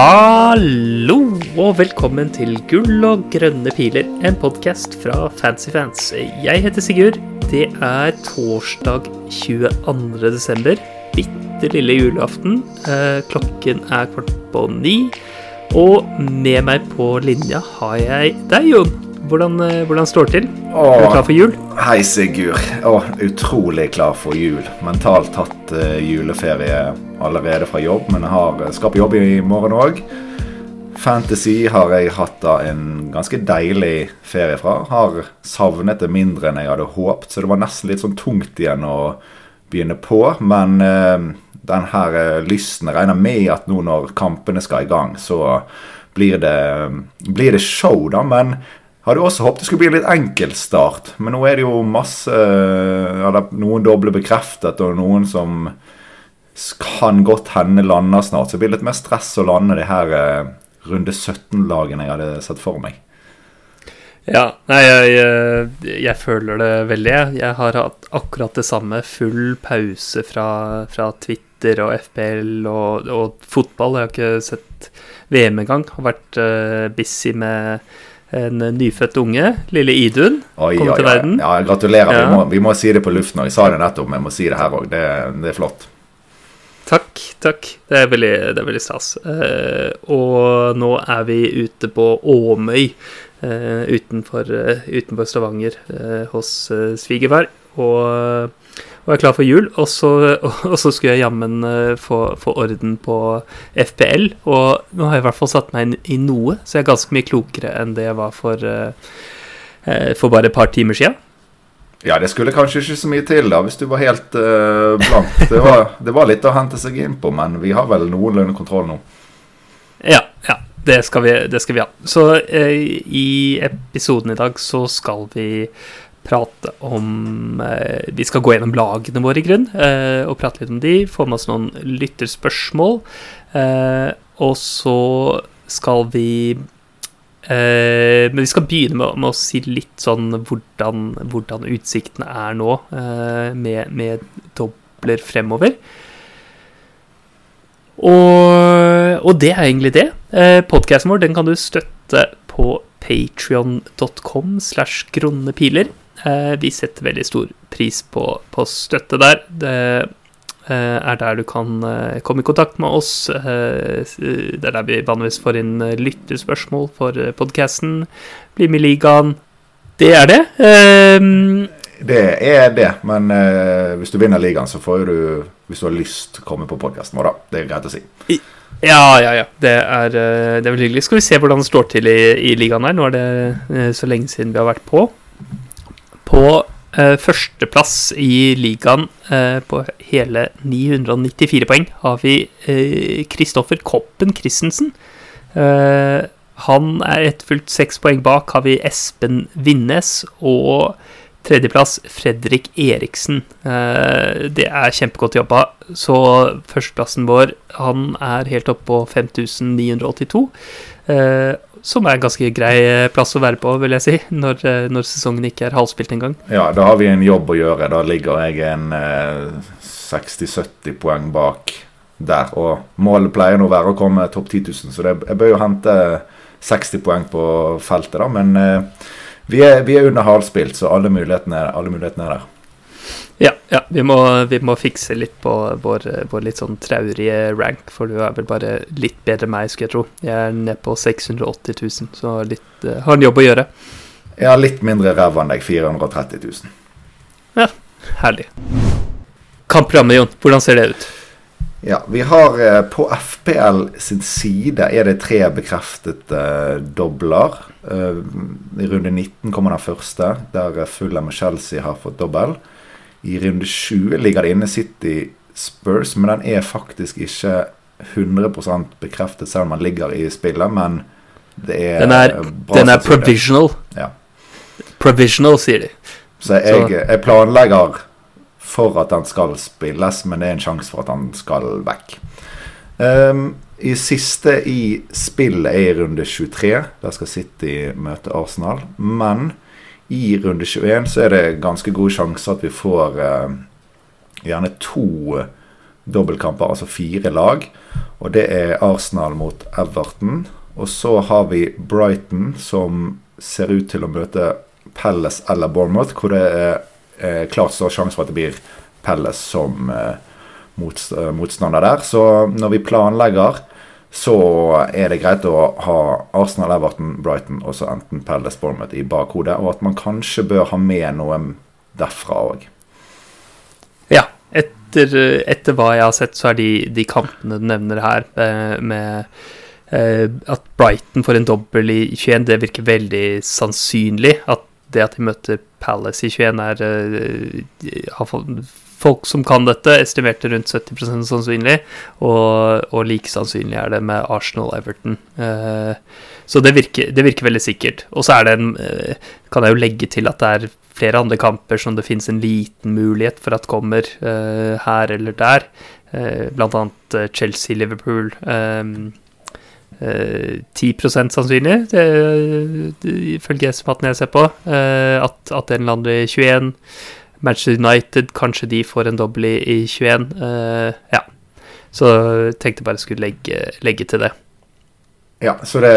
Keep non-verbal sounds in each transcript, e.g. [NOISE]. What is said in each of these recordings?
Hallo og velkommen til Gull og grønne piler, en podkast fra Fancyfans. Jeg heter Sigurd. Det er torsdag 22. desember. Bitte lille julaften. Eh, klokken er kvart på ni. Og med meg på linja har jeg deg, Jon. Hvordan, eh, hvordan står det til? Er du klar for jul? Hei, Sigurd. Åh, utrolig klar for jul. Mentalt tatt uh, juleferie allerede fra jobb, men jeg har, skal på jobb i morgen òg. Fantasy har jeg hatt da en ganske deilig ferie fra. Har savnet det mindre enn jeg hadde håpet, så det var nesten litt sånn tungt igjen å begynne på. Men uh, den her uh, lysten Jeg regner med at nå når kampene skal i gang, så blir det, blir det show, da. Men hadde også håpet det skulle bli en litt enkel start, men nå er det jo masse eller Noen doble bekreftet, og noen som kan godt hende lander snart. Så det blir litt mer stress å lande de her eh, runde 17-lagene jeg hadde sett for meg. Ja, nei, jeg, jeg, jeg, føler det veldig. Jeg har hatt akkurat det samme. Full pause fra, fra Twitter og FPL og, og, fotball. Jeg har ikke sett VM engang. Har vært uh, busy med en nyfødt unge, lille Idun, oi, kom til oi, verden. Ja, gratulerer. Ja. Vi, må, vi, må, si det på luften. Jeg sa det nettopp, men jeg må si det her òg. Det, det, er flott. Takk, takk. Det er veldig, det er veldig stas. Eh, og nå er vi ute på Åmøy eh, utenfor, uh, utenfor, Stavanger hos svigerfar. Og, og jeg klar for jul. Og så, og så skulle jeg jammen få, få, orden på FPL. Og nå har jeg i hvert fall satt meg inn i noe, så jeg er ganske mye klokere enn det jeg var for, for bare et par timer sia. Ja, det skulle kanskje ikke så mye til da, hvis du var helt uh, blank. Det var, det var, litt å hente seg inn på, men vi har vel noenlunde kontroll nå. Ja, ja. Det skal vi, det skal vi ha. Så uh, i episoden i dag så skal vi prate om eh, Vi skal gå gjennom lagene våre, i grunn, og prate litt om de. Få med oss noen lytterspørsmål. og så skal vi Eh, men vi skal begynne med, med, å si litt sånn hvordan, hvordan utsiktene er nå, eh, med, med, dobler fremover. Og, og, det er egentlig det. Eh, Podkasten vår den kan du støtte på patrion.com slash grunnepiler. Eh, vi setter veldig stor pris på, på støtte der. Det, Eh, er der du kan eh, komme i kontakt med oss. Eh, det er der vi vanligvis får inn lytterspørsmål for podkasten. Bli med i ligaen. Det er det. Det er det, men hvis du vinner ligaen, så får du, hvis du har lyst, komme på podkasten vår, da. Det er greit å si. Ja, ja, ja. Det er, det er veldig hyggelig. Skal vi se hvordan det står til i, i ligaen her. Nå er det så lenge siden vi har vært på. På eh, førsteplass i ligaen eh, på hele 994 poeng har vi Kristoffer uh, Koppen Christensen. han er etterfulgt seks poeng bak. Har vi Espen Vinnes og tredjeplass Fredrik Eriksen. det er kjempegodt jobba. Så førsteplassen vår han er helt oppe på 5982 som er en ganske grei eh, plass å være på, vil jeg si, når, eh, når sesongen ikke er halvspilt engang. Ja, da har vi en jobb å gjøre. Da ligger jeg en eh, 60-70 poeng bak der. Og målet pleier nå å være å komme topp 10 000, så det, jeg bør jo hente 60 poeng på feltet, da. Men eh, vi, er, vi, er, under halvspilt, så alle mulighetene, alle mulighetene er der. Ja, ja vi, må, vi, må, fikse litt på vår, vår, litt sånn traurige rank, for du er vel bare litt bedre enn meg, skulle jeg tro. Jeg er nede på 680 000, så litt, uh, har en jobb å gjøre. Jeg har litt mindre ræva enn deg, 430 000. Ja, herlig. Kampprogrammet, Jon, hvordan ser det ut? Ja, vi har eh, På FPL sin side er det tre bekreftede eh, dobler. Eh, I runde 19 kommer den første, der Fulham og Chelsea har fått dobbel. I runde 20 ligger det inne City Spurs, men den er faktisk ikke 100 bekreftet, selv om den ligger i spillet. Men det er Den er, den er provisional. Ja. Provisional, sier de. Så jeg, jeg, planlegger for at den skal spilles, men det er en sjanse for at den skal vekk. Um, i siste i spillet er i runde 23. Der skal City møte Arsenal. Men i runde 21 så er det ganske god sjanser at vi får eh, gjerne to dobbeltkamper, altså fire lag. Og det er Arsenal mot Everton. Og så har vi Brighton, som ser ut til å møte Palace eller Bournemouth, hvor det er eh, klart står sjanse for at det blir Palace som eh, motstander der. Så når vi planlegger, så er det greit å ha Arsenal, Everton, Brighton og så enten Palace Bournemouth i bakhodet. Og at man kanskje bør ha med noe derfra òg. Ja. Etter, etter, hva jeg har sett, så er de, de kampene du nevner her, eh, med eh, at Brighton får en dobbel i 21, det virker veldig sannsynlig. At det at de møter Palace i 21, er uh, folk som kan dette, estimerte rundt 70% sannsynlig, og, og, like sannsynlig er det med Arsenal-Everton. Uh, så det virker, det virker, veldig sikkert. Og så er det en uh, Kan jeg jo legge til at det er flere andre kamper som det finnes en liten mulighet for at kommer uh, her eller der. blant annet Chelsea-Liverpool. Um, 10% sannsynlig, ifølge estimatene jeg ser på, at, at en lander i 21. Manchester United, kanskje de får en dobbel i, i 21. Uh, eh, ja. Så tenkte bare jeg skulle legge, legge til det. Ja, så det,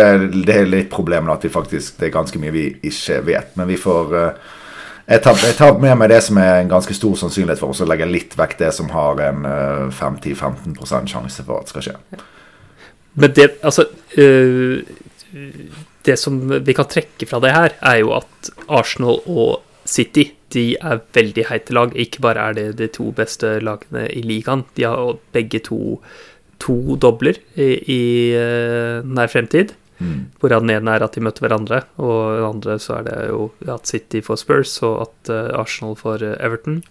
det er litt problemet at vi faktisk, det er ganske mye vi ikke vet. Men vi får uh, jeg, tar, jeg tar, med meg det som er en ganske stor sannsynlighet for, og så legger jeg litt vekk det som har en uh, eh, 5-10-15 sjanse for at det skal skje. Men det, altså uh, Det som vi kan trekke fra det her, er jo at Arsenal og City de er veldig heite lag. Ikke bare er det de to beste lagene i ligaen, de har begge to to dobler i, i uh, nær fremtid. Mm. Hvorav den ene er at de møter hverandre, og den andre så er det jo at City får Spurs, og at uh, Arsenal får uh, Everton.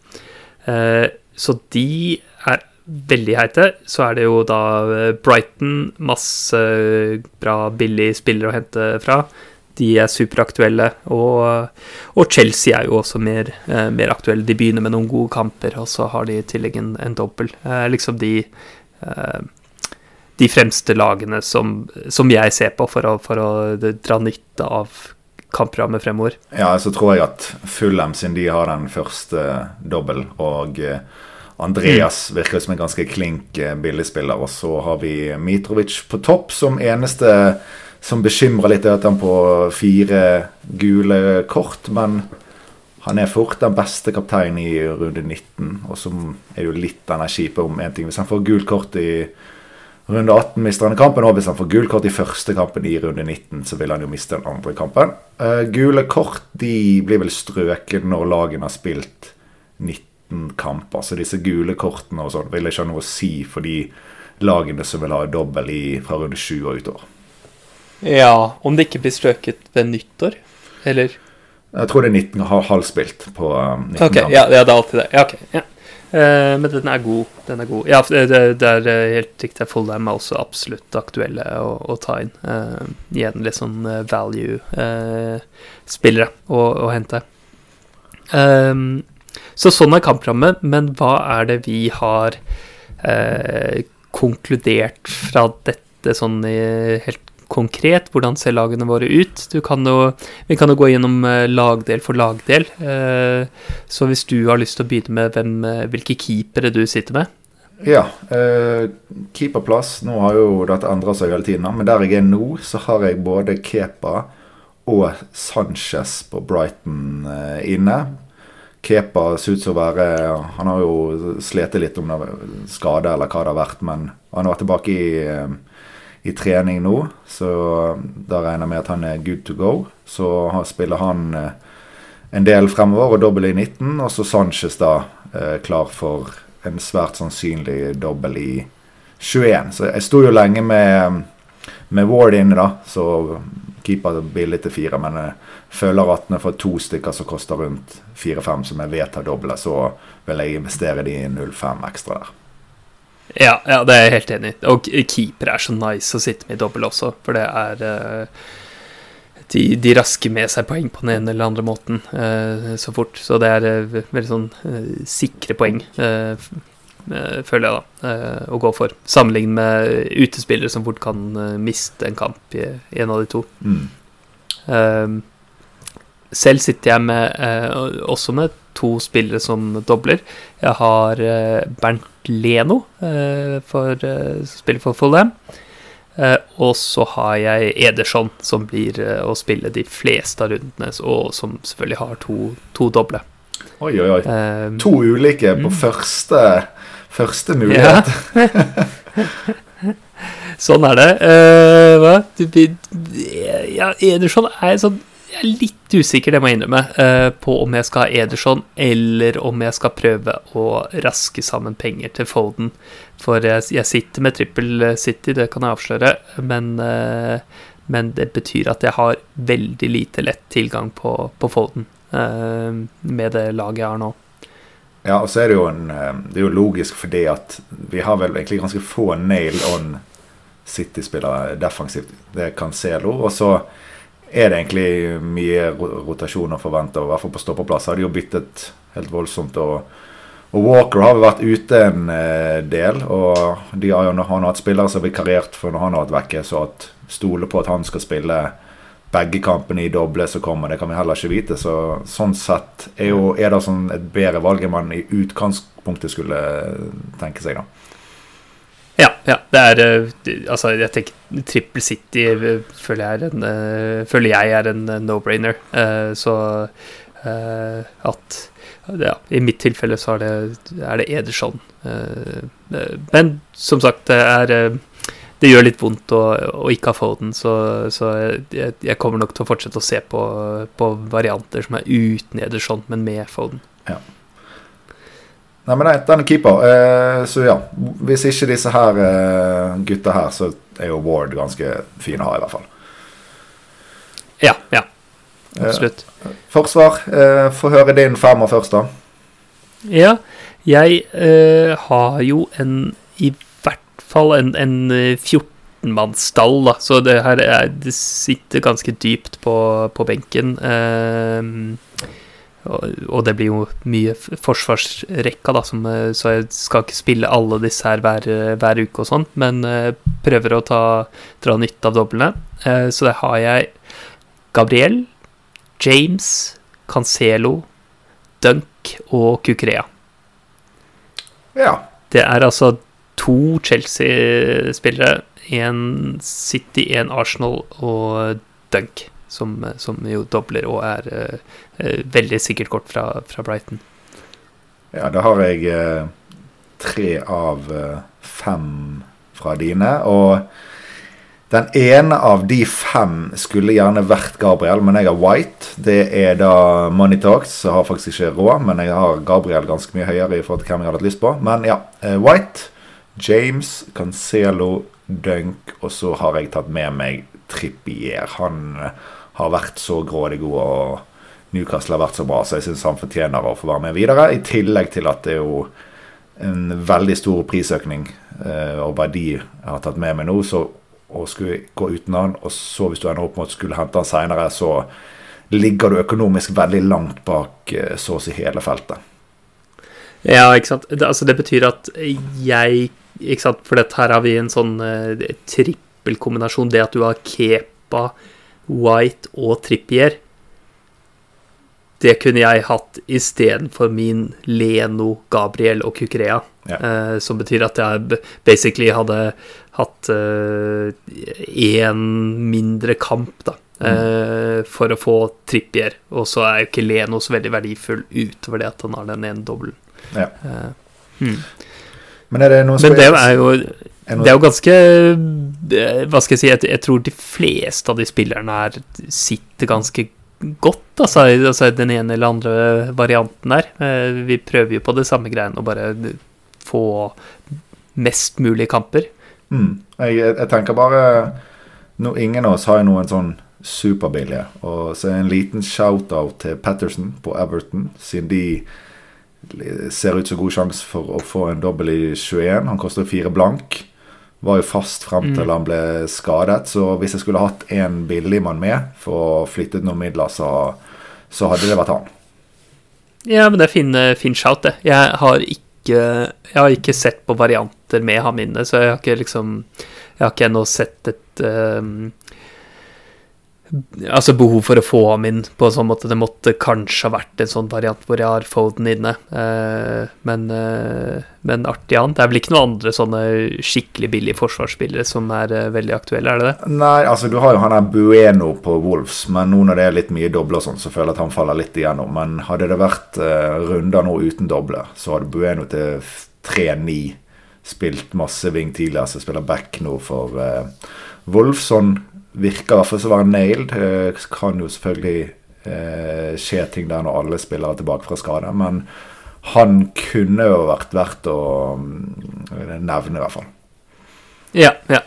så de er veldig heite. Så er det jo da Brighton, masse bra, billig spillere å hente fra de er superaktuelle. Og, og, Chelsea er jo også mer, eh, mer, aktuelle. De begynner med noen gode kamper, og så har de i tillegg en, en dobbel. Eh, liksom de, eh, de fremste lagene som, som, jeg ser på for å, for å dra nytte av kamprammet fremover. Ja, så tror jeg at Fulham, siden de har den første dobbel, og eh, Andreas mm. virker som en ganske klink eh, billigspiller. Og så har vi Mitrovic på topp som eneste som bekymrer litt, er at han på fire gule kort. Men han er fort den beste kapteinen i runde 19. Og som er jo litt energi på om én ting. Hvis han får gult kort i runde 18, mister han kampen. Og hvis han får gult kort i første kampen i runde 19, så vil han jo miste den andre kampen. Uh, gule kort de blir vel strøket når lagene har spilt 19 kamper. Så disse gule kortene og sånn vil ikke ha noe å si for de lagene som vil ha dobbel fra runde 7 og utover. Ja, om det ikke blir strøket ved nyttår, eller? Jeg tror det er 19 har halvspilt på 19 um, Ok, ja, det er alltid det. Ja, ok. Ja. Uh, men den er god. Den er god. Ja, det, det er uh, helt riktig. Fullham er også absolutt aktuelle å, å ta inn. Uh, igjen litt sånn value-spillere å, å, hente. Um, så sånn er kamprammet, men hva er det vi har konkludert fra dette sånn i helt konkret. Hvordan ser lagene våre ut? Kan jo, vi kan jo gå gjennom eh, lagdel for lagdel. Eh, så hvis du har lyst til å begynne med hvem, eh, hvilke keepere du sitter med? Ja. Eh, keeperplass. Nå har jo dette endra seg hele tiden, men der jeg er nå, så har jeg både Kepa og Sanchez på Brighton inne. Kepa ser ut som å være Han har jo slitt litt om skade eller hva det har vært, men han har vært tilbake i i trening nå, så da regner jeg med at han er good to go. Så spiller han eh, en del fremover og dobbel i 19, og så Sanchez da eh, klar for en svært sannsynlig dobbel i 21. Så jeg sto jo lenge med, med Ward inne, da, så keeper billig til fire. Men jeg føler at når jeg får to stykker som koster rundt 4-5, som jeg vet har dobla, så vil jeg investere de 0-5 ekstra der. Ja, ja, det er jeg helt enig i. Og keeper er så nice å sitte med i dobbel også, for det er uh, de, de, rasker med seg poeng på den ene eller andre måten uh, så fort. Så det er uh, veldig sånn sikre poeng, føler jeg, da, å gå for. Sammenlignet med utespillere som fort kan miste en kamp i, i, en av de to. Mm. selv sitter jeg med, også med to spillere som dobler. Jeg har Bernt Leno, eh, for, eh, som spiller for Fulham. Eh, og så har jeg Ederson, som blir å spille de fleste av rundene, og som selvfølgelig har to, to doble. Oi, oi, oi. Eh, To ulike på Mm. første, første mulighet. [LAUGHS] Sånn er det. Uh, hva? Du, du- ja, Ederson er sånn Jeg er litt usikker, det må jeg innrømme, eh, på om jeg skal ha Ederson, eller om jeg skal prøve å raske sammen penger til Foden. For jeg, sitter med trippel City, det kan jeg avsløre, men, eh, men det betyr at jeg har veldig lite lett tilgang på, på Foden eh, med det laget jeg har nå. Ja, og så er det jo en Det er jo logisk fordi at vi har vel egentlig ganske få nail on City-spillere defensivt. Det er Cancelo. Og så er det egentlig mye rotasjon å forvente, i hvert fall på stoppeplass har de jo byttet helt voldsomt. og og Walker har jo vært ute en eh, del, og de har jo han har hatt spillere som har vikariert for når han har vært vekke, så at stole på at han skal spille begge kampene i doble som kommer, det kan vi heller ikke vite. Så sånn sett er jo er det sånn et bedre valg enn man i utgangspunktet skulle tenke seg, da. Ja, ja, det er eh, Altså, jeg tenker Triple City eh, føler jeg er en, eh, føler jeg er en no-brainer. Så at Ja, i mitt tilfelle så er det, er det Ederson. Men som sagt, det er Det gjør litt vondt å, å ikke ha Foden, så, så jeg, jeg kommer nok til å fortsette å se på, på varianter som er uten Ederson, men med Foden. Nei, men nei, den er keeper. Eh, så ja, hvis ikke disse her eh, gutta her, så er jo Ward ganske fin å ha, i hvert fall. Ja, ja, Eh, forsvar, eh, få høre din femmer først, da. Ja, jeg eh, har jo en I hvert fall en, en eh, 14-mannsstall, da. Så det her er, det sitter ganske dypt på, på benken. Eh, og, det blir jo mye forsvarsrekka, da, som, eh, så jeg skal ikke spille alle disse her hver, hver uke og sånn, men eh, prøver å ta, dra nytte av doblene. Eh, så der har jeg Gabriel, James, Cancelo, Dunk og Kukrea. Ja. Det er altså to Chelsea-spillere. En City, en Arsenal og Dunk, som, som jo dobler og er eh, eh, veldig sikkert kort fra, fra Brighton. Ja, da har jeg eh, tre av eh, fem fra dine. Og den ene av de fem skulle gjerne vært Gabriel, men jeg har White. Det er da Money Talks. Jeg har faktisk ikke råd, men jeg har Gabriel ganske mye høyere i forhold til hvem jeg hadde hatt lyst på. Men ja, eh, White, James, Cancelo, Dunk, og så har jeg tatt med meg Trippier. Han eh, har vært så grådig god, og Newcastle har vært så bra, så jeg syns han fortjener å få være med videre. I tillegg til at det er jo en veldig stor prisøkning eh, og verdi jeg har tatt med meg nå. Så å skulle gå uten han, og så hvis du ender opp med å skulle hente han seinere, så ligger du økonomisk veldig langt bak eh, så å si hele feltet. Ja, ikke sant. Det, altså, det betyr at jeg Ikke sant, for dette her har vi en sånn uh, trippelkombinasjon. Det at du har Kepa, White og Trippier. Det kunne jeg hatt istedenfor min Leno, Gabriel og Kukrea. Ja. Eh, som betyr at jeg basically hadde hatt én mindre kamp, da. eh, for å få Trippier. Og så er jo ikke Leno så veldig verdifull utover det at han har den ene dobbelen. Ja. Uh, hmm. Men er det noen Men det er jo Det er jo ganske eh, Hva skal jeg si Jeg, jeg tror de fleste av de spillerne her sitter ganske godt, altså, altså den ene eller andre varianten der. Eh, Vi prøver jo på det samme greiene å bare få mest mulig kamper. Mm. Jeg, jeg, jeg tenker bare no, Ingen av oss har jo noen sånn superbillige. Og så en liten shout-out til Patterson på Everton, siden de ser ut som god sjanse for å få en dobbel i 21. Han koster fire blank. Var jo fast frem til han ble skadet. Så hvis jeg skulle hatt en billigmann med for å flytte ut noen midler, så, så hadde det vært han. Ja, men det er fin, fin shout, det. Jeg har ikke Jeg har ikke sett på varianter med ham inne, så jeg har ikke liksom Jeg har ikke ennå sett et um, altså behov for å få ham inn på en sånn måte. Det måtte kanskje ha vært en sånn variant hvor jeg har Foden inne. Eh, men, eh, men artig annet. Det er vel ikke noen andre sånne skikkelig billige forsvarsspillere som er eh, veldig aktuelle, er det det? Nei, altså du har jo han der Bueno på Wolves, men nå når det er litt mye doble og sånn, så føler jeg at han faller litt igjennom. Men hadde det vært runder nå uten doble, så hadde Bueno til 3-9 spilt masse wing tidligere, så spiller back nå for uh, Virker i hvert fall å være nailed. Det kan jo selvfølgelig eh, skje ting der når alle spillere er tilbake fra skade, men han kunne jo vært verdt å mm, nevne, i hvert fall. Ja, ja.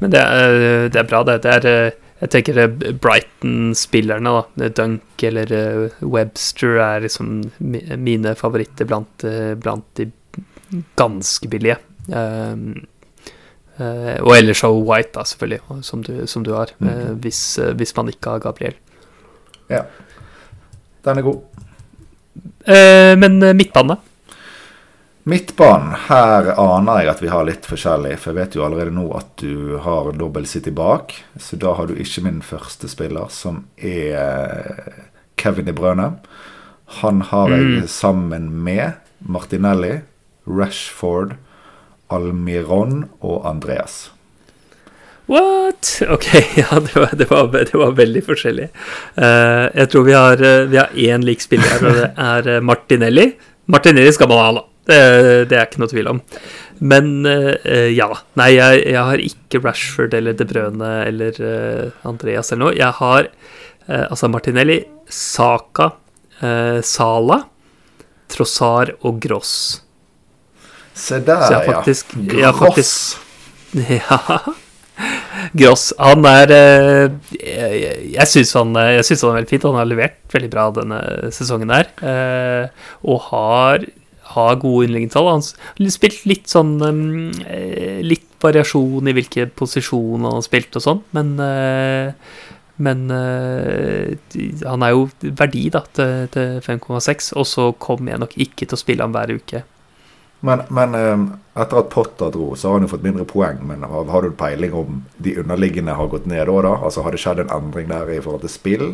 Men det er, det er bra, det. det er, eh, jeg tenker Brighton-spillerne, da. Dunk eller eh, Webster er liksom mine favoritter blant, eh, blant de ganske billige. Um, og ellers så White, da, selvfølgelig, som du, som du har. Mm. Uh, hvis, uh, hvis, man ikke har Gabriel. Ja. Den er god. men midtbane? Midtbanen. Her aner jeg at vi har litt forskjellig. For jeg vet jo allerede nå at du har dobbel City bak. Så da har du ikke min første spiller, som er Kevin De Brøne. Han har jeg mm. sammen med Martinelli, Rashford Almiron og Andreas. What? Ok, [LAUGHS] ja, det var, det var, det var veldig forskjellig. Uh, jeg tror vi har, uh, vi har én lik spiller her, og det er uh, Martinelli. Martinelli skal man ha, da. Det, det, er ikke noe tvil om. Men ja. Nei, jeg, jeg, har ikke Rashford eller De Brøne eller Andreas eller noe. Jeg har altså Martinelli, Saka, Sala, Trossar og Gross. Se der, jeg faktisk, ja. Jeg faktisk, [LAUGHS] ja. Gross. Han er eh, Jeg, jeg syns han, han, er veldig fint. Han har levert veldig bra denne sesongen her. Eh, og har, har gode innleggingstall. Han har spilt litt sånn eh, Litt variasjon i hvilke posisjoner han har spilt og sånn, men men han er jo verdi da til, til 5,6, og så kommer jeg nok ikke til å spille han hver uke. Men, men, ehm, etter at Potter dro, så har han jo fått mindre poeng. Men har, har du peiling om de underliggende har gått ned òg, da? Altså Har det skjedd en endring der i forhold til spill?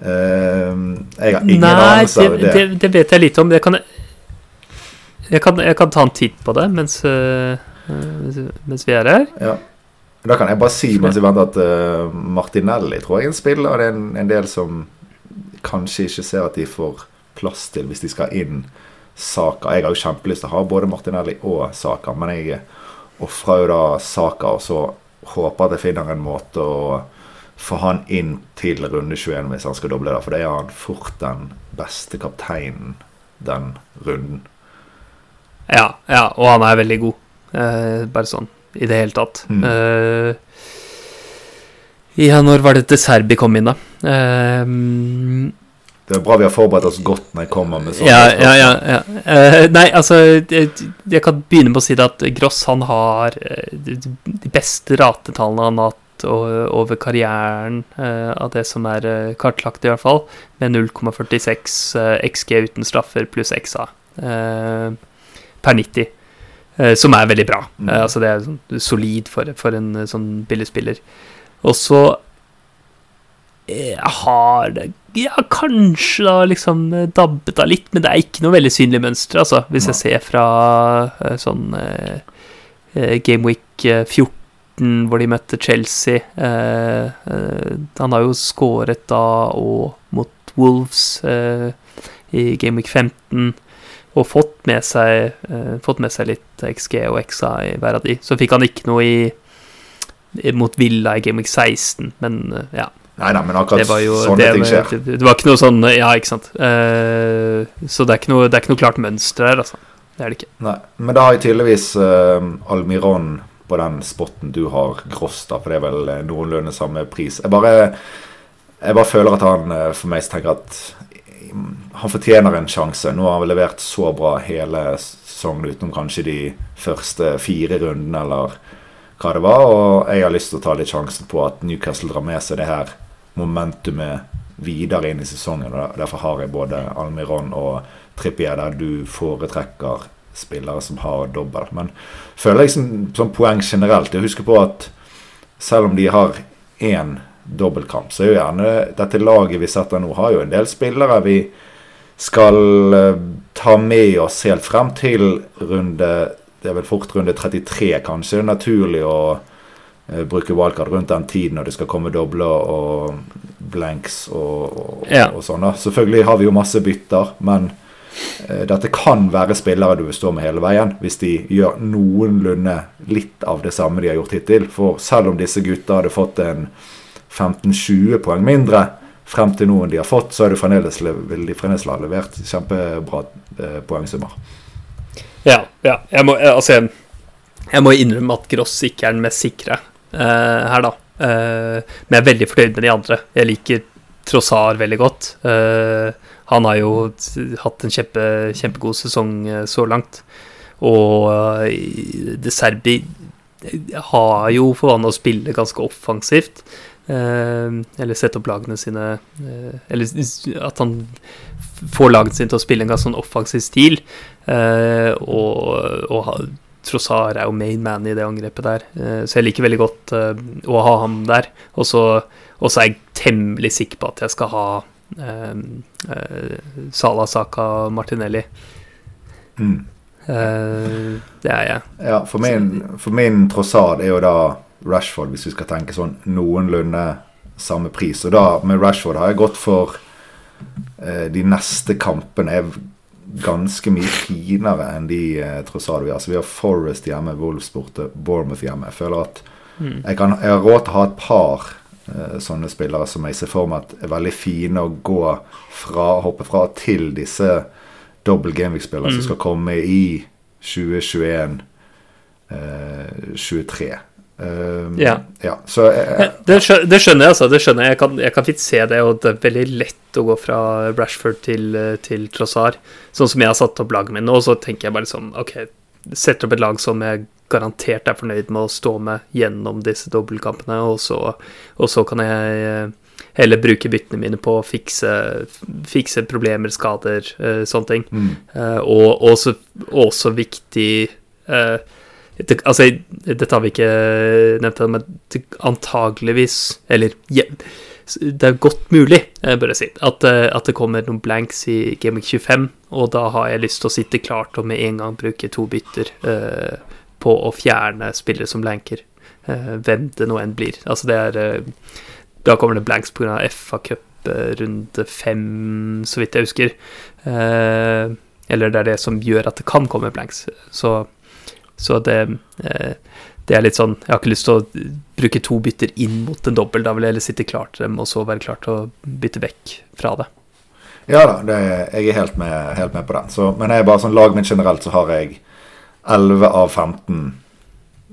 Uh, jeg har ingen anelse av det. det. Det vet jeg litt om. Jeg kan, jeg kan, jeg kan ta en titt på det mens, uh, mens vi er her. Ja. Da kan jeg bare si mens vi venter at uh, Martinelli tror jeg er en spiller. Det er en, en del som kanskje ikke ser at de får plass til hvis de skal inn Saka. Jeg har jo kjempelyst til å ha både Martinelli og Saka, men jeg ofrer jo da Saka, og så håper at jeg finner en måte å få han inn til runde 21 hvis han skal doble det. For det er han fort den beste kapteinen den runden. Ja, ja, og han er veldig god. Eh, bare sånn i det hele tatt. Mm. Eh, ja, når var det til Serbi kom inn, da? Eh, det er bra vi har forberedt oss godt når jeg kommer med sånne ja, ja, ja, ja. Uh, nei, altså jeg, jeg, kan begynne med å si det at Gross han har uh, de beste ratetallene han har hatt over karrieren uh, av det som er kartlagt, i hvert fall, med 0,46 XG uten straffer pluss XA per 90. som er veldig bra. Mm. altså Det er sånn, solid for, for en sånn billigspiller. Og så har ja, kanskje da liksom dabbet av litt, men det er ikke noe veldig synlig mønster, altså. Hvis jeg ser fra uh, sånn uh, Gameweek 14, hvor de møtte Chelsea. Uh, han har jo skåret da og mot Wolves i Gameweek 15 og fått med seg, fått med seg litt XG og XA i hver av de. Så fikk han ikke noe i, mot Villa i Gameweek 16, men ja. Nei da, men akkurat jo, sånne det, ting skjer. Det, det, var ikke noe sånn Ja, ikke sant. Uh, så det er ikke, noe, det er ikke noe klart mønster her, altså. Det er det ikke. Nei, Men da har jeg tydeligvis uh, Almiron på den spotten du har Gross, da, for det er vel eh, noenlunde samme pris. Jeg bare, jeg bare føler at han for meg tenker at han fortjener en sjanse. Nå har han levert så bra hele sesongen utenom kanskje de første fire rundene, eller hva det var. Og jeg har lyst til å ta litt sjansen på at Newcastle drar med seg det her momentumet videre inn i sesongen. og Derfor har jeg både Almiron og Trippier der du foretrekker spillere som har dobbel. Men føler jeg som poeng generelt Jeg husker på at selv om de har én dobbeltkamp, så er jo gjerne dette laget vi setter nå, har jo en del spillere vi skal eh, ta med oss helt frem til runde Det er vel fort runde 33, kanskje. Det er naturlig å bruke wildcard rundt den tiden når det skal komme dobler og blanks og, og, Ja. og sånn. Selvfølgelig har vi jo masse bytter, men eh, dette kan være spillere du vil stå med hele veien hvis de gjør noenlunde litt av det samme de har gjort hittil. For selv om disse gutta hadde fått en 15-20 poeng mindre frem til noen de har fått, så er det fremdeles, vil de fremdeles ha levert kjempebra eh, poengsummer. Ja, ja. Jeg må, eh, altså, jeg, jeg må innrømme at Gross ikke er den mest sikre eh, her, da. Eh, men jeg er veldig fornøyd med de andre. Jeg liker Trossar veldig godt. Eh, han har jo hatt en kjempe, kjempegod sesong eh, så langt. Og De Serbi har jo for vane å spille ganske offensivt. Eh, eller sette opp lagene sine eh, Eller at han får lagene sine til å spille en ganske sånn offensiv stil. Eh, og og Trossar er jo main man i det angrepet der, eh, så jeg liker veldig godt eh, å ha ham der. Og så er jeg temmelig sikker på at jeg skal ha eh, Salah Saka Martinelli. Mm. Det er jeg. Ja, for min, for min trossard er jo da Rashford, hvis vi skal tenke sånn noenlunde samme pris. Og da med Rashford har jeg gått for De neste kampene er ganske mye finere enn de eh, trossard vi har. Så vi har Forest hjemme, Wolves borte, Bournemouth hjemme. Jeg føler at Mm. jeg, kan, jeg har råd til å ha et par eh, sånne spillere som jeg ser for meg at er veldig fine å gå fra, hoppe fra til disse dobbel gameweek-spillere Mm. som skal komme i 2021 eh, 23. Um, Ja. Så eh, Det, skjø- det skjønner jeg, altså. Det skjønner jeg. Jeg kan, jeg kan fint se det, og det er veldig lett å gå fra Rashford til, eh, til Trossard. Sånn som jeg har satt opp laget mitt nå, så tenker jeg bare sånn OK, setter opp et lag som jeg garantert er fornøyd med å stå med gjennom disse dobbeltkampene, og så, og så kan jeg eh, heller bruke byttene mine på å fikse, fikse problemer, skader, eh, sånne ting. mm, Eh, og også, også viktig eh, det, Altså, dette har vi ikke nevnt, men det, antageligvis Eller ja, det er godt mulig, bør jeg si, at, eh, at det kommer noen blanks i Gaming 25. Og da har jeg lyst til å sitte klart og med en gang bruke to bytter eh, på å fjerne spillere som blanker. Eh, hvem det nå enn blir. Altså, det er eh, Da kommer det blanks pga. FA Cup eh, runde fem, så vidt jeg husker. Eh, eller det er det som gjør at det kan komme blanks. Så, så det eh, Det er litt sånn Jeg har ikke lyst til å bruke to bytter inn mot en dobbel. Da vil jeg heller sitte klar til dem, og så være klar til å bytte vekk fra det. Ja da, det, jeg er helt med, helt med på den. Så, men jeg er bare sånn laget mitt generelt, så har jeg 11 av 15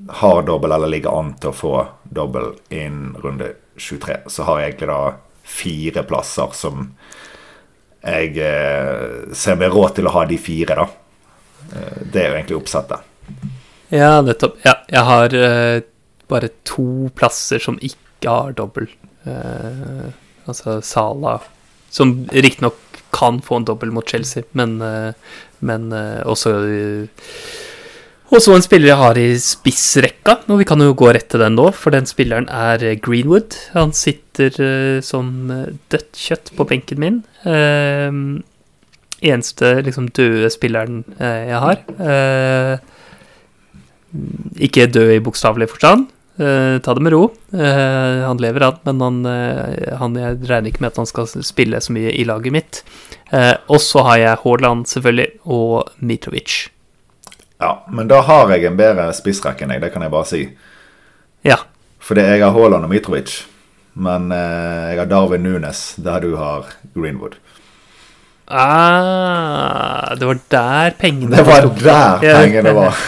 har dobbel eller ligger an til å få dobbel innen runde 23. Så har jeg egentlig da fire plasser som jeg eh, ser meg råd til å ha de fire, da. Eh, det er jo egentlig oppsettet. Ja, nettopp. Ja, jeg har uh, bare to plasser som ikke har dobbel. Uh, altså Sala, som riktignok kan få en dobbel mot Chelsea, men, uh, men også også en spiller jeg har i spissrekka, og vi kan jo gå rett til den nå, for den spilleren er Greenwood. Han sitter uh, som dødt kjøtt på benken min. Uh, eneste liksom døde spilleren uh, jeg har. Ikke dø i bokstavelig forstand. Uh, ta det med ro. Uh, han lever, an, men han, uh, han, jeg regner ikke med at han skal spille så mye i laget mitt. Og så har jeg Haaland, selvfølgelig, og Mitrovic. Ja, men da har jeg en bedre spissrekke enn jeg, det kan jeg bare si. Ja. Fordi jeg har Haaland og Mitrovic. Men jeg har Darwin Nunes der du har Greenwood. Ah, det var der pengene Det var der pengene var. [LAUGHS]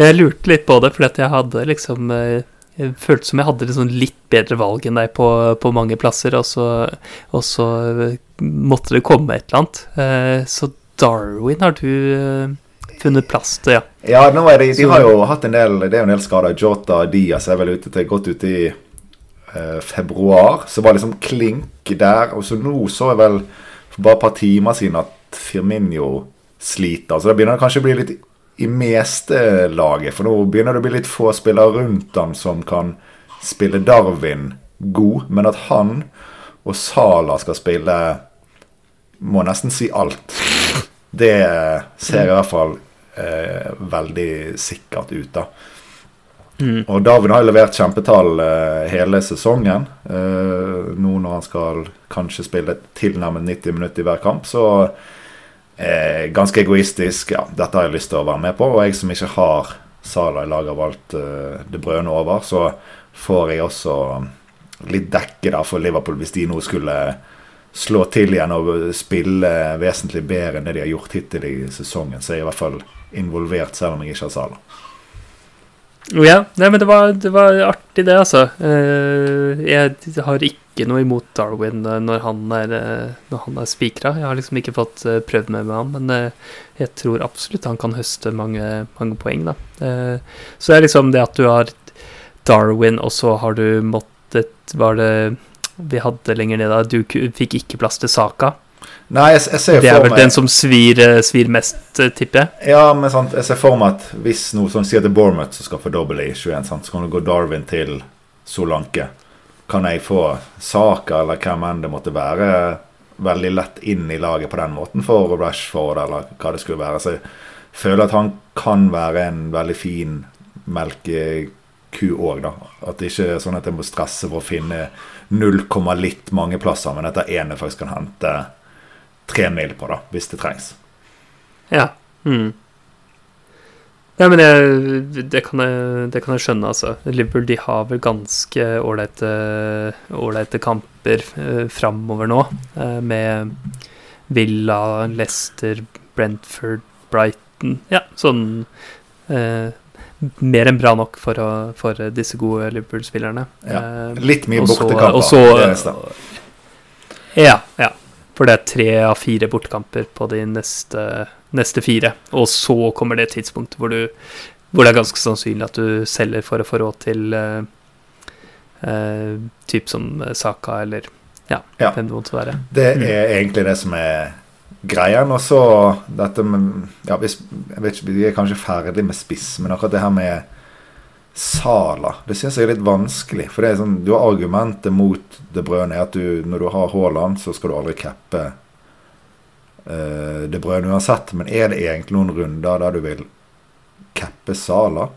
Jeg lurte litt på det, fordi jeg hadde liksom eh, Jeg følte som jeg hadde liksom litt bedre valg enn deg på, på mange plasser, og så, og så eh, måtte det komme et eller annet. Eh, Så Darwin har du funnet plass til, ja. Ja, de, de har jo hatt en del Det er jo en del skader. Jota Diaz er vel ute til godt ute i eh, februar. Så var det liksom klink der. Og så nå så jeg vel for bare et par timer siden at Firminio sliter. Så da begynner det kanskje å bli litt i meste laget. For nå begynner det å bli litt få spillere rundt han som kan spille Darwin god, men at han og Sala skal spille Må nesten si alt. Det ser i hvert fall eh, veldig sikkert ut, da. Mm. Og Darwin har levert kjempetall eh, hele sesongen. Eh, nå når han skal kanskje spille tilnærmet 90 minutter i hver kamp, så eh, ganske egoistisk. Ja, dette har jeg lyst til å være med på. Og jeg som ikke har Sala i laget, har valgt eh, det brødende over. Så får jeg også litt dekke der for Liverpool hvis de nå skulle slå til igjen og spille vesentlig bedre enn det de har gjort hittil i sesongen. Så jeg er i hvert fall involvert, selv om jeg ikke har Sala. Ja, nei, men det var, det var artig, det, altså. Eh, jeg har ikke noe imot Darwin eh, når han er, eh, når er spikra. Jeg har liksom ikke fått prøvd meg med ham, men jeg tror absolutt han kan høste mange, mange poeng, da. Så det er liksom det at du har Darwin, og så har du måttet Var det vi hadde lenger ned da? Du fikk ikke plass til Saka. Nei, jeg, jeg ser jo Det er vel meg den som svir, eh, svir mest, eh, tipper jeg. Ja, men sant, jeg ser for meg at hvis noe sånn sier til Bournemouth som skal få dobbel i 21, sant, så kan du gå Darwin til Solanke. Kan jeg få Saka eller hvem enn det måtte være, veldig lett inn i laget på den måten for Rashford eller hva det skulle være. Så jeg føler at han kan være en veldig fin melkeku òg, da. At det ikke er sånn at jeg må stresse for å finne 0, litt mange plasser, men at det ene faktisk kan hente tre mil på, da, hvis det trengs. Ja. Mm. Ja, men jeg, det, kan jeg, det kan jeg skjønne, altså. Liverpool de har vel ganske ålreite kamper eh, framover nå, eh, med Villa, Leicester, Brentford, Brighton Ja, sånn eh, Mer enn bra nok for, å, for disse gode Liverpool-spillerne. Ja. Eh, Litt mye bortekamper. er. Ja, ja. For det er tre av fire bortekamper på de neste, neste fire. Og så kommer det tidspunktet hvor, du, hvor det er ganske sannsynlig at du selger for å få råd til uh, typ som Saka eller ja, Ja. hvem det måtte være. Det Mm. er egentlig det som er greien. Og så dette med ja, hvis, jeg vet ikke, Vi er kanskje ferdig med spiss, men akkurat det her med Sala Det syns jeg er litt vanskelig. For det er sånn, du har argumentet mot De brøn er at du, når du har Haaland, så skal du aldri cappe uh, De Brøne uansett. Men er det egentlig noen runder der du vil cappe Sala?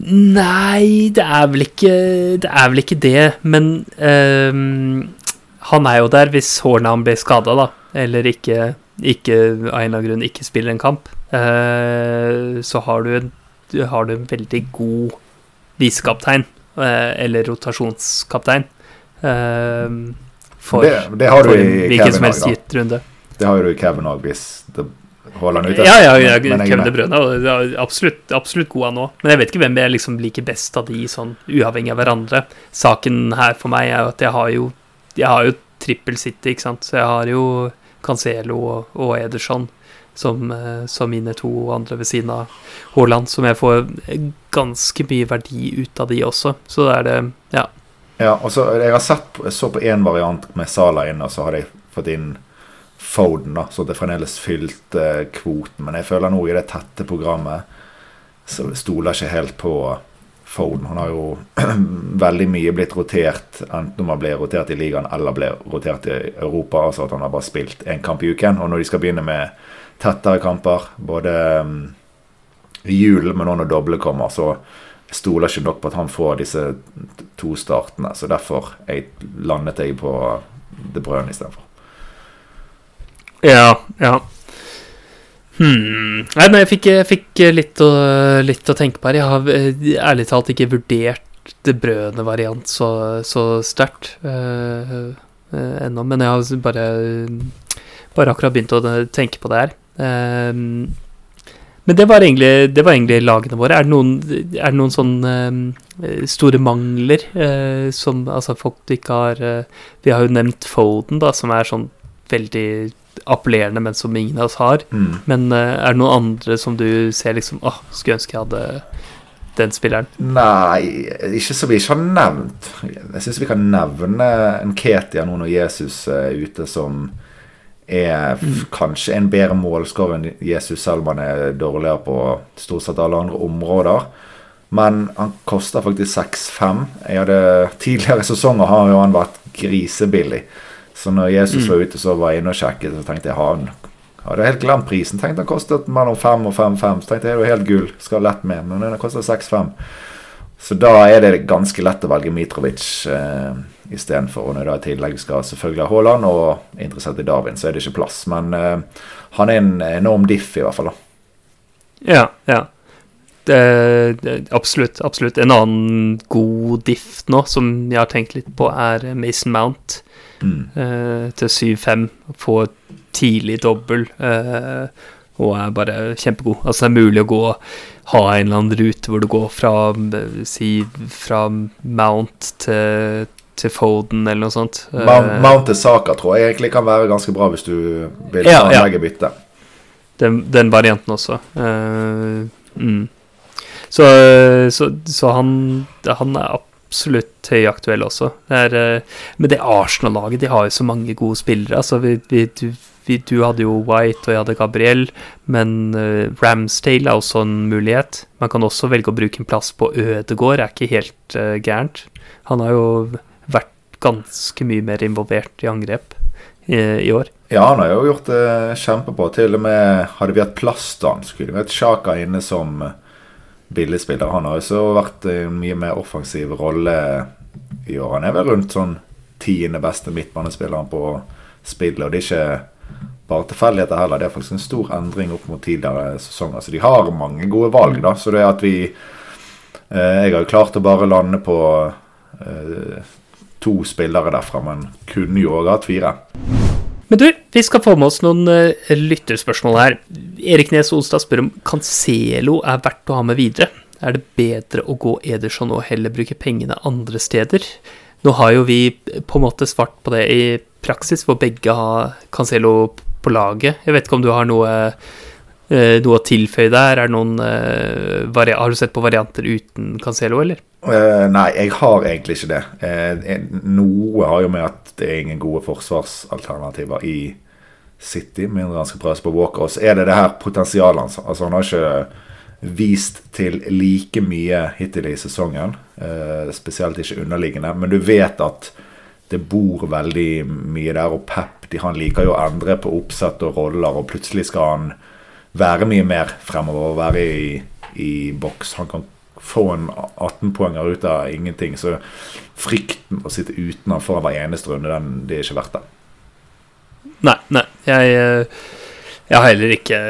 Nei, det er vel ikke det, er vel ikke det men ehm, han er jo der hvis Haaland blir skada, da. Eller ikke, ikke av en eller annen grunn ikke spiller en kamp. Uh, så har du, en, du har du en veldig god visekaptein, eh, eller rotasjonskaptein, eh, for, Det, det har du for i hvilken Kevin som helst gitt runde. Det har jo du i Kevin òg, hvis det holder han ute. Ja, ja, ja Men- Kevin De Brønne er absolutt, absolutt god han òg. Men jeg vet ikke hvem jeg liksom liker best av de, sånn uavhengig av hverandre. Saken her for meg er jo at jeg har jo Jeg har jo trippel City, ikke sant. Så jeg har jo Cancelo og, og Ederson som, eh, som mine to andre ved siden av Haaland, som jeg får ganske mye verdi ut av de også. Så da er det Ja. Ja, og så Jeg har sett så på én variant med Sala inn, og så hadde jeg fått inn Foden, da, så det fremdeles fylte kvoten. Men jeg føler nå i det tette programmet så stoler jeg ikke helt på Foden. Han har jo [CLEARS THROAT] veldig mye blitt rotert, enten om han ble rotert i ligaen eller ble rotert i Europa. Altså at han har bare spilt én kamp i uken. Og når de skal begynne med tettere kamper, både um, i julen, men også når doble kommer, så stoler ikke nok på at han får disse to startene. Så derfor jeg landet jeg på De Bruyne istedenfor. Ja, ja. Hmm. Nei, men jeg fikk, jeg fikk litt, å, litt å tenke på her. Jeg har eh, ærlig talt ikke vurdert det brødene-variant så, så sterkt eh, eh, ennå, men jeg har bare, bare akkurat begynt å tenke på det her. Eh, men det var, egentlig, det var egentlig lagene våre. Er det noen, er det noen sånne um, store mangler uh, som altså folk ikke har uh, Vi har jo nevnt Foden, da, som er sånn veldig appellerende, men som ingen av oss har. Mm. Men uh, er det noen andre som du ser liksom Åh, skulle ønske jeg hadde den spilleren. Nei, ikke som vi ikke har nevnt. Jeg syns vi kan nevne en Ketia nå når Jesus er ute, som er f- kanskje en bedre målskårer enn Jesus, selv om han er dårligere på stort sett alle andre områder. Men han koster faktisk 6-5. Jeg hadde Tidligere sesonger har jo han vært grisebillig. Så når Jesus Mm. var ute så var jeg inne og sjekket, så tenkte jeg han hadde helt glemt prisen. Tenkte han kostet mellom 5 og 5-5. Så tenkte jeg det er jo helt gull, skal lett med. Men den koster 6-5. Så da er det ganske lett å velge Mitrovic eh, istedenfor. Når jeg da i tillegg skal selvfølgelig ha Haaland og er interessert i Darwin, så er det ikke plass. Men uh, han er en enorm diff, i hvert fall. da Ja, ja. Det, det, absolutt. absolutt. En annen god diff nå, som jeg har tenkt litt på, er Mason Mount Mm. uh, til 7-5. Få tidlig dobbel. Uh, og er bare kjempegod. Altså Det er mulig å gå ha en eller annen rute hvor du går fra si fra Mount til, til Foden eller noe sånt. Eh, Mount, Mount til Saka tror jeg egentlig kan være ganske bra hvis du vil Ja, ja. planlegge bytte. den, den varianten også. Uh, mm. Så, så, så han, han er absolutt høyaktuell også. Det er, eh, men det Arsenal-laget, de har jo så mange gode spillere. Altså, vi, vi, du, vi, du hadde jo White, og jeg hadde Gabriel, men uh, Ramsdale er også en mulighet. Man kan også velge å bruke en plass på Ødegård, er ikke helt uh, gærent. Han har jo ganske mye mer involvert i angrep i, i år. Ja, han har jo gjort det kjempebra. Til og med hadde vi hatt plass til han, skulle vi hatt Sjaka inne som eh, billigspiller. Han har jo så vært i en mye mer offensiv rolle i år. Han er vel rundt sånn tiende beste midtbanespilleren på spillet, og det er ikke bare tilfeldigheter heller. Det er faktisk en stor endring opp mot tidligere sesonger. Så de har mange gode valg, da. Så det at vi eh, Jeg har jo klart å bare lande på eh, to spillere derfra, men kunne jo òg hatt fire. Men du, vi skal få med oss noen uh, lytterspørsmål her. Erik Nes Olstad spør om Cancelo er verdt å ha med videre. Er det bedre å gå Ederson og heller bruke pengene andre steder? Nå har jo vi på en måte svart på det i praksis, hvor begge har Cancelo på laget. Jeg vet ikke om du har noe, noe å tilføye der? Er noen, eh, har du sett på varianter uten Cancelo, eller? Uh, nei, jeg har egentlig ikke det. Eh, eh, noe har jo med at det er ingen gode forsvarsalternativer i City, mindre han skal prøves på Walker. Og så er det det her potensialet hans. Altså, han har ikke vist til like mye hittil i sesongen. Uh, spesielt ikke underliggende. Men du vet at det bor veldig mye der. Og Pep de, han liker jo å endre på oppsett og roller, og plutselig skal han være mye mer fremover og være i, i boks. Han kan få en 18-poenger ut av ingenting. Så frykten å sitte utenfor hver eneste runde, den, det er ikke verdt det. Nei, nei. Jeg, eh, jeg har heller ikke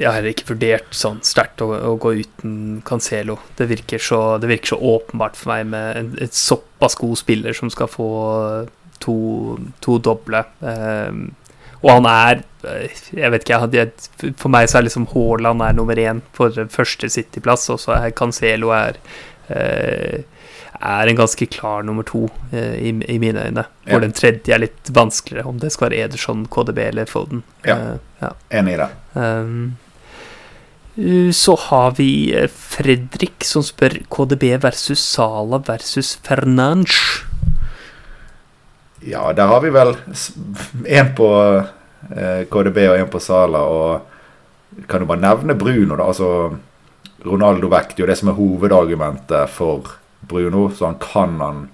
jeg har heller ikke vurdert sånn sterkt å, å gå uten Cancelo. Det virker, så, det virker så åpenbart for meg med en et såpass god spiller som skal få to, to doble. Um, og han er eh, Jeg vet ikke, jeg, For meg så er liksom Haaland er nummer én for første City-plass, og så er Cancelo er eh, er en ganske klar nummer to eh, i, i mine øyne. Ja. Den tredje er litt vanskeligere, om det skal være Ederson, KDB eller Foden. Ja. Ja. Enig i det. Um, så har vi Fredrik som spør KDB versus Sala versus Fernange. Ja, der har vi vel én på eh, KDB og én på Sala. Og kan du bare nevne Bruno, da? Altså Ronaldo vekk. Jo det som er hovedargumentet for Bruno. Så han kan han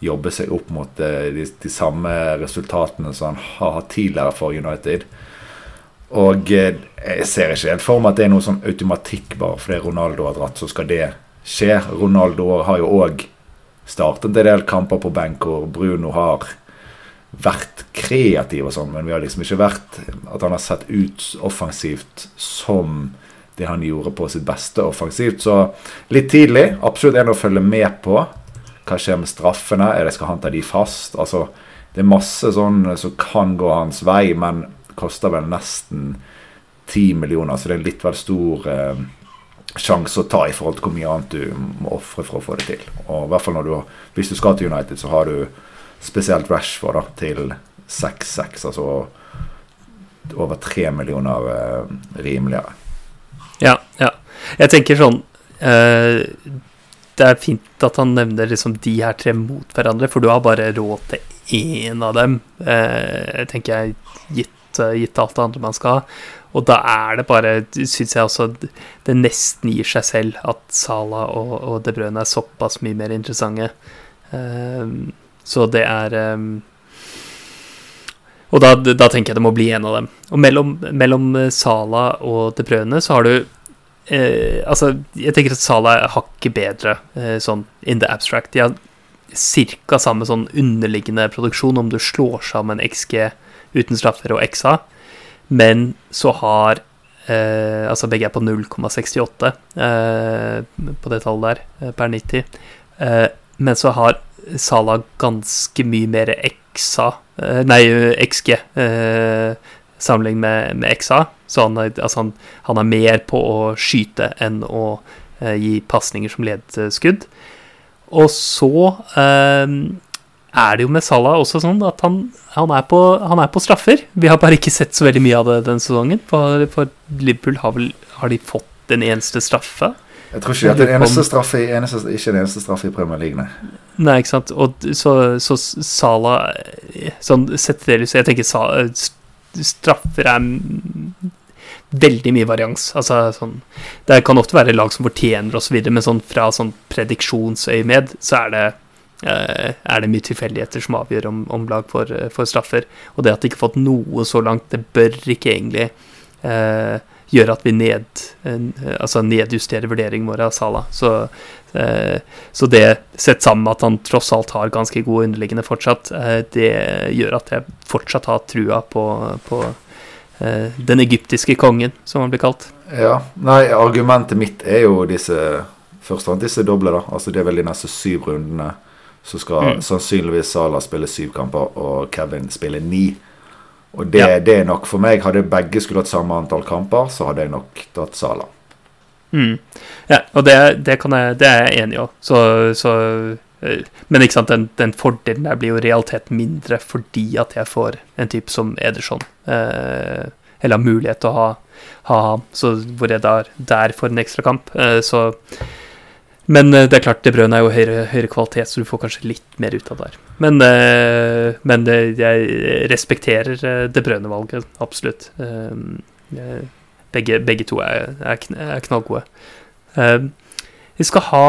jobbe seg opp mot eh, de, de samme resultatene som han har hatt tidligere for United. Og eh, jeg ser ikke helt for meg at det er noe sånn automatikk bare fordi Ronaldo har dratt, så skal det skje. Ronaldo har jo òg startet en del kamper på benk og Bruno har vært kreativ og sånn, men vi har liksom ikke vært at han har sett ut offensivt som det han gjorde på sitt beste offensivt. Så litt tidlig. Absolutt en å følge med på. Hva skjer med straffene? Er det Skal han ta de fast? Altså, det er masse sånn som kan gå hans vei, men koster vel nesten 10 millioner, så det er litt vel stor eh, sjanse å ta i forhold til hvor mye annet du må ofre for å få det til. Og i hvert fall du, Hvis du skal til United, så har du spesielt Rashford da, til 6-6, altså over 3 millioner eh, rimeligere. Ja, ja. Jeg tenker sånn eh, Det er fint at han nevner liksom de her tre mot hverandre, for du har bare råd til én av dem, eh, tenker jeg, gitt eh, gitt alt det andre man skal. Og da er det bare, syns jeg også, det nesten gir seg selv at Sala og, og De Bruyne er såpass mye mer interessante. Um, så det er um, Og da, da, tenker jeg det må bli en av dem. Og mellom, mellom Sala og De Bruyne så har du eh, Altså, jeg tenker at Sala er hakket bedre eh, sånn in the abstract. De har ca. samme sånn underliggende produksjon om du slår sammen XG uten straffer og XA. Men så har eh, Altså begge er på 0,68 eh, på det tallet der eh, per 90. Eh, men så har Sala ganske mye mer XA eh, Nei, XG eh, sammenlignet med, med, XA. Så han, altså han, han, er mer på å skyte enn å gi pasninger som ledskudd. Og så er det jo med Salah også sånn at han, han, er på, han, er på, straffer. Vi har bare ikke sett så veldig mye av det denne sesongen. For, for Liverpool har, vel, har de fått den eneste straffe? Jeg tror ikke at det er eneste straffe, eneste, ikke den eneste straffe i Premier League, nei. Nei, ikke sant. Og så, så Salah Sånn sett det lyset Jeg tenker straffer er veldig mye varians. Altså, sånn, det kan ofte være lag som fortjener osv., men sånn, fra sånn prediksjonsøyemed så er det Eh, er det mye tilfeldigheter som avgjør om, om lag får, eh, for, straffer. Og det at de ikke har fått noe så langt, det bør ikke egentlig eh, gjøre at vi ned, eh, altså nedjusterer vurderingen vår av Sala. Så, eh, så, det, sett sammen med at han tross alt har ganske gode underliggende fortsatt, eh, det gjør at jeg fortsatt har trua på, på den egyptiske kongen, som han blir kalt. Ja, nei, argumentet mitt er jo disse Først og fremst disse doble, da. Altså det er vel de neste syv rundene så skal mm. sannsynligvis Sala spille syv kamper og Kevin spille ni. Og det, ja. det, er nok for meg. Hadde begge skulle hatt samme antall kamper, så hadde jeg nok tatt Sala. Mm. Ja, og det, det, jeg, det, er jeg enig i òg. Så, så, eh, Men ikke sant, den, den, fordelen der blir jo realitet mindre fordi at jeg får en type som Ederson. Eh, eller har mulighet til å ha, ha så hvor jeg der, der får en ekstra kamp. Eh, så men eh, det er klart, det brødet er jo høyere, høyere, kvalitet, så du får kanskje litt mer ut av det. Men, eh, men jeg respekterer eh, det brødende valget, absolutt. Begge, begge to er, knallgode. Vi skal ha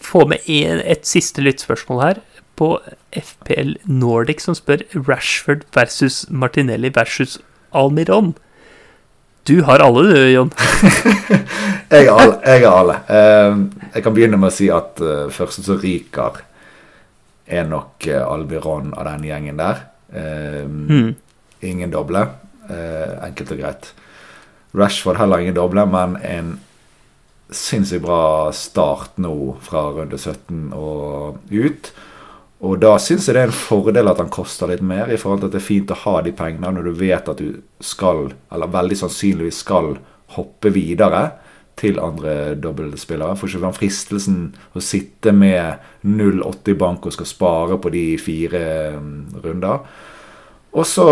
Få med et siste lyttspørsmål her på FPL Nordic, som spør Rashford versus Martinelli versus Almiron. Du har alle, du, Jon. [LAUGHS] jeg har alle. Jeg, har alle. Uh, jeg kan begynne med å si at uh, første som ryker, er nok uh, Albiron av den gjengen der. Mm. Ingen doble. enkelt og greit. Rashford heller ingen doble, men en sinnssykt bra start nå fra runde 17 og ut. Og da syns jeg det er en fordel at han koster litt mer, i forhold til at det er fint å ha de pengene når du vet at du skal, eller veldig sannsynligvis skal, hoppe videre til andre dobbeltspillere. For ikke fristelsen å sitte med 0,80 bank og skal spare på de fire mm, runder. Og så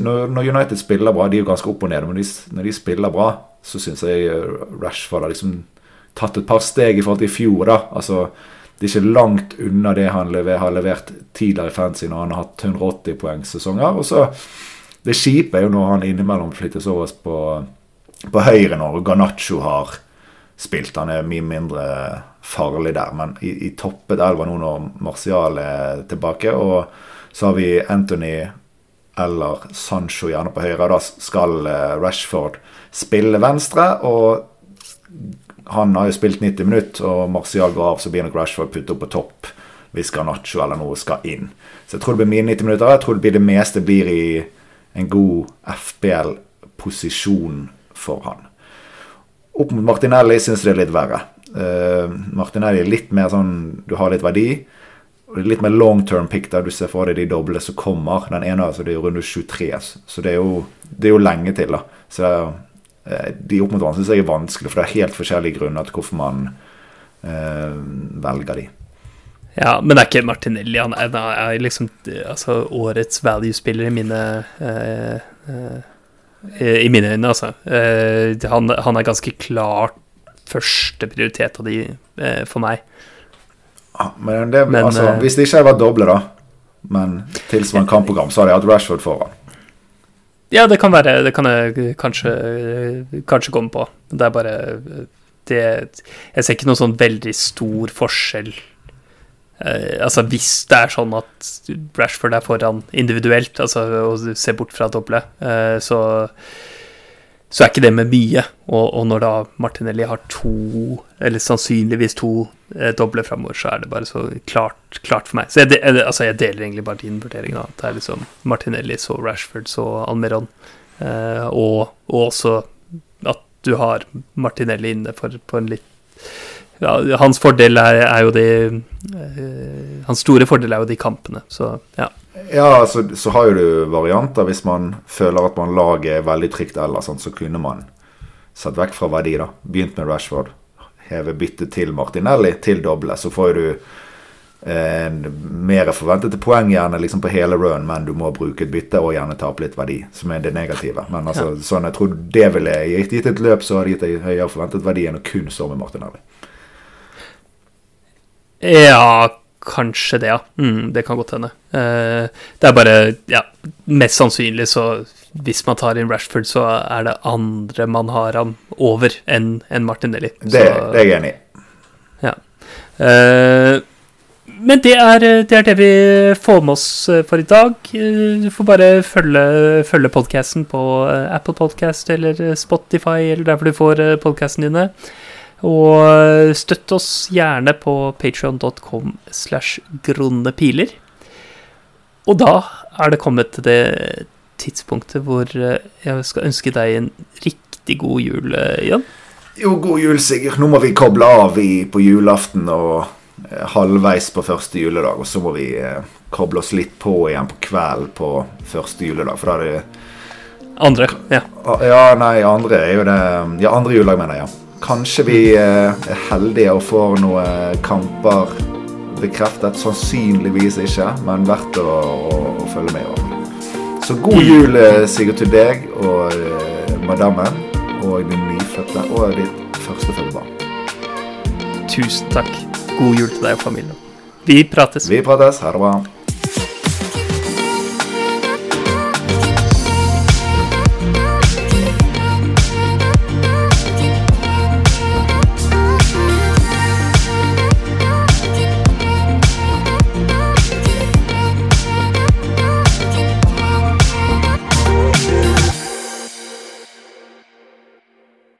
Når United spiller bra, de er jo ganske opp og ned, men når de spiller bra, så syns jeg Rashford har liksom tatt et par steg i forhold til i fjor. da, altså det er ikke langt unna det han lever, har levert tidligere i fancy når han har hatt 180 poengsesonger. Og så Det kjipe er jo når han innimellom flyttes over på, på høyre når Ganacho har spilt. Han er mye mindre farlig der. Men i, i toppet elva nå når Martial er tilbake, og så har vi Anthony eller Sancho gjerne på høyre. Da skal eh, Rashford spille venstre. og han har jo spilt 90 minutter, og Martial går av, så blir nok Rashford puttet opp på topp hvis Garnaccio eller noe skal inn. Så jeg tror det blir mine 90 minutter. Jeg tror det, blir det meste blir i en god FBL-posisjon for han. Opp mot Martinelli syns jeg det er litt verre. Uh, Martinelli er litt mer sånn Du har litt verdi. Litt mer long term pick der du ser for deg de doble som kommer. Den ene altså, det er jo runde 23, så det er jo, det er jo lenge til. da. Så det er de opp mot hverandre syns jeg er vanskelig, for det er helt forskjellige grunner til hvorfor man eh, velger de. Ja, men det er ikke Martinelli. Han er, er liksom altså, årets value-spiller i mine eh, eh, I mine øyne, altså. Eh, han, han, er ganske klart første prioritet av de eh, for meg. Ja, men, det, men altså, hvis det ikke hadde vært doble, da, Men tilsvarende kampprogram så hadde jeg hatt Rashford foran. Ja, det kan være Det kan jeg kanskje, kanskje komme på. Det er bare det, Jeg ser ikke noen sånn veldig stor forskjell. Eh, altså Hvis det er sånn at Rashford er foran individuelt, altså å se bort fra doble, eh, så så er ikke det med mye. Og, og, når da Martinelli har to, eller sannsynligvis to eh, doble framover, så er det bare så klart, klart for meg. Så jeg, de, altså jeg, deler egentlig bare din vurdering. da. Det er liksom Martinelli, så Rashford, så Almeron. Eh, og, og, også at du har Martinelli inne for, på en litt ja, Hans fordel er, er jo de eh, Hans store fordel er jo de kampene, så ja. Ja, altså, så har jo du varianter. Hvis man føler at man laget er veldig trygt eller sånn, så kunne man satt vekk fra verdi, da. Begynt med Rashford. Heve byttet til Martinelli til doble. Så får du en mer forventede poeng gjerne liksom på hele run, men du må bruke et bytte og gjerne tape litt verdi, som er det negative. Men altså, ja. sånn jeg tror det ville gitt et løp, så hadde gitt en høyere forventet verdi enn å kun stå med Martinelli. Ja, Kanskje det, ja. Mm, det kan godt hende. Uh, det er bare Ja, mest sannsynlig så Hvis man tar inn Rashford, så er det andre man har ham over enn en Martinelli. Det, det, er jeg enig i. Ja. Uh, men det er, det er, det vi får med oss eh, for i dag. Du får bare følge, følge podkasten på Apple Podcast eller Spotify eller der hvor du får podkastene dine. Og støtt oss gjerne på patreon.com slash gronnepiler. Og da er det kommet til det tidspunktet hvor eh, jeg skal ønske deg en riktig god jul, eh, Jan. Jo, god jul, Sigurd. Nå må vi koble av i, på julaften og eh, halvveis på første juledag. Og så må vi eh, koble oss litt på igjen på kvelden på første juledag. For da er det Andre, ja. Ja, nei, andre er jo det Ja, andre juledag, mener jeg. ja. Kanskje vi eh, er heldige og får noen kamper bekreftet. Sannsynligvis ikke, men verdt å, å, å følge med i. Så god jul, eh, Sigurd, til deg og eh, madammen og din nyfødte og ditt førstefødte barn. Tusen takk. God jul til deg og familien. Vi prates. Vi prates. Ha det bra.